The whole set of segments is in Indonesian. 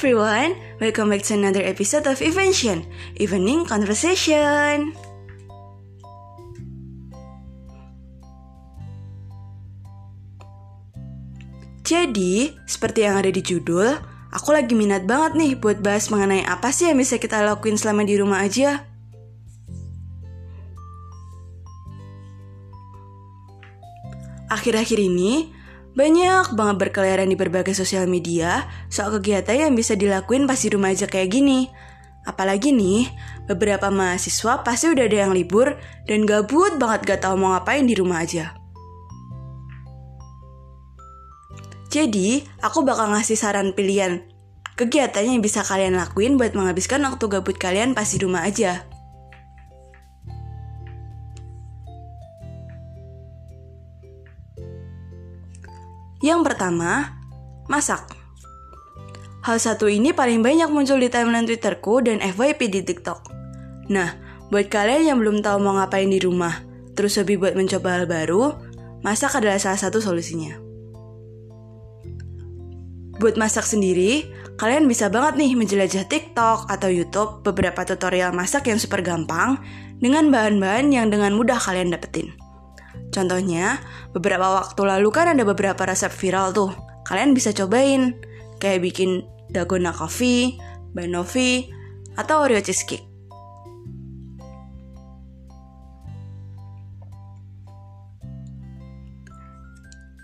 everyone, welcome back to another episode of Evention, Evening Conversation. Jadi, seperti yang ada di judul, aku lagi minat banget nih buat bahas mengenai apa sih yang bisa kita lakuin selama di rumah aja. Akhir-akhir ini, banyak banget berkeliaran di berbagai sosial media soal kegiatan yang bisa dilakuin pas di rumah aja kayak gini. Apalagi nih, beberapa mahasiswa pasti udah ada yang libur dan gabut banget gak tau mau ngapain di rumah aja. Jadi, aku bakal ngasih saran pilihan kegiatan yang bisa kalian lakuin buat menghabiskan waktu gabut kalian pas di rumah aja. Yang pertama, masak. Hal satu ini paling banyak muncul di timeline Twitterku dan FYP di TikTok. Nah, buat kalian yang belum tahu mau ngapain di rumah, terus hobi buat mencoba hal baru, masak adalah salah satu solusinya. Buat masak sendiri, kalian bisa banget nih menjelajah TikTok atau YouTube beberapa tutorial masak yang super gampang dengan bahan-bahan yang dengan mudah kalian dapetin. Contohnya, beberapa waktu lalu kan ada beberapa resep viral tuh. Kalian bisa cobain, kayak bikin dalgona coffee, banoffee, atau Oreo cheesecake.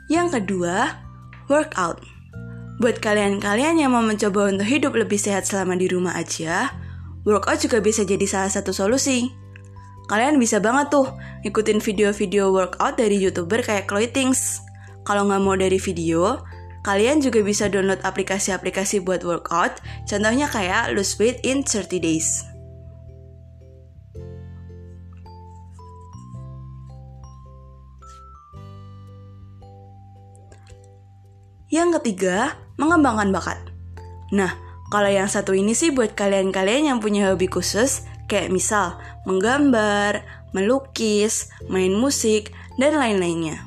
Yang kedua, workout. Buat kalian-kalian yang mau mencoba untuk hidup lebih sehat selama di rumah aja, workout juga bisa jadi salah satu solusi. Kalian bisa banget tuh ngikutin video-video workout dari youtuber kayak Chloe Things. Kalau nggak mau dari video, kalian juga bisa download aplikasi-aplikasi buat workout, contohnya kayak Lose Weight in 30 Days. Yang ketiga, mengembangkan bakat. Nah, kalau yang satu ini sih buat kalian-kalian yang punya hobi khusus, kayak misal menggambar, melukis, main musik, dan lain-lainnya.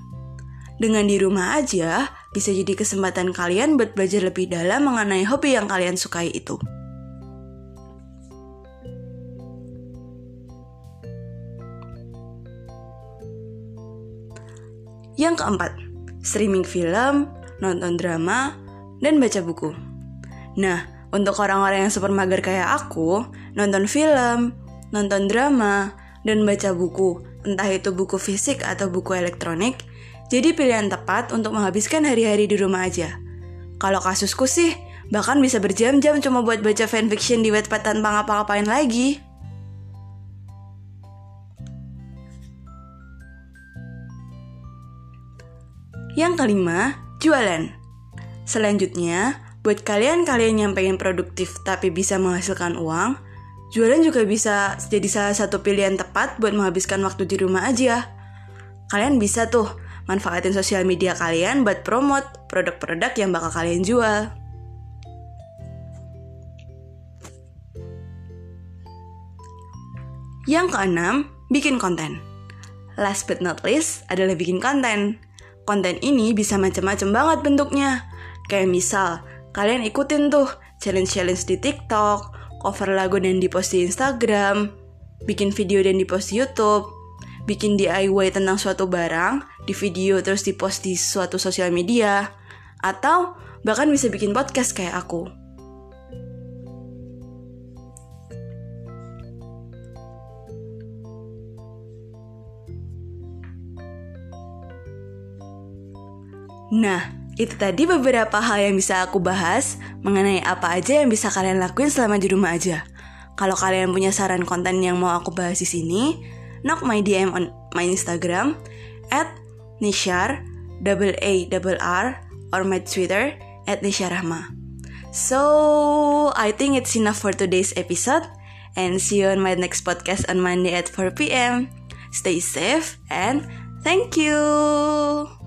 Dengan di rumah aja, bisa jadi kesempatan kalian buat belajar lebih dalam mengenai hobi yang kalian sukai itu. Yang keempat, streaming film, nonton drama, dan baca buku. Nah, untuk orang-orang yang super mager kayak aku, nonton film, nonton drama, dan baca buku, entah itu buku fisik atau buku elektronik, jadi pilihan tepat untuk menghabiskan hari-hari di rumah aja. Kalau kasusku sih, bahkan bisa berjam-jam cuma buat baca fanfiction di Wattpad tanpa ngapa-ngapain lagi. Yang kelima, jualan. Selanjutnya, buat kalian-kalian yang pengen produktif tapi bisa menghasilkan uang, jualan juga bisa jadi salah satu pilihan tepat buat menghabiskan waktu di rumah aja. Kalian bisa tuh manfaatin sosial media kalian buat promote produk-produk yang bakal kalian jual. Yang keenam, bikin konten. Last but not least adalah bikin konten. Konten ini bisa macam-macam banget bentuknya. Kayak misal, kalian ikutin tuh challenge-challenge di TikTok, cover lagu dan dipost di Instagram, bikin video dan dipost di YouTube, bikin DIY tentang suatu barang, di video terus dipost di suatu sosial media, atau bahkan bisa bikin podcast kayak aku. Nah, itu tadi beberapa hal yang bisa aku bahas mengenai apa aja yang bisa kalian lakuin selama di rumah aja. Kalau kalian punya saran konten yang mau aku bahas di sini, knock my DM on my Instagram at nishar double a double r or my Twitter at nisharahma. So I think it's enough for today's episode and see you on my next podcast on Monday at 4 p.m. Stay safe and thank you.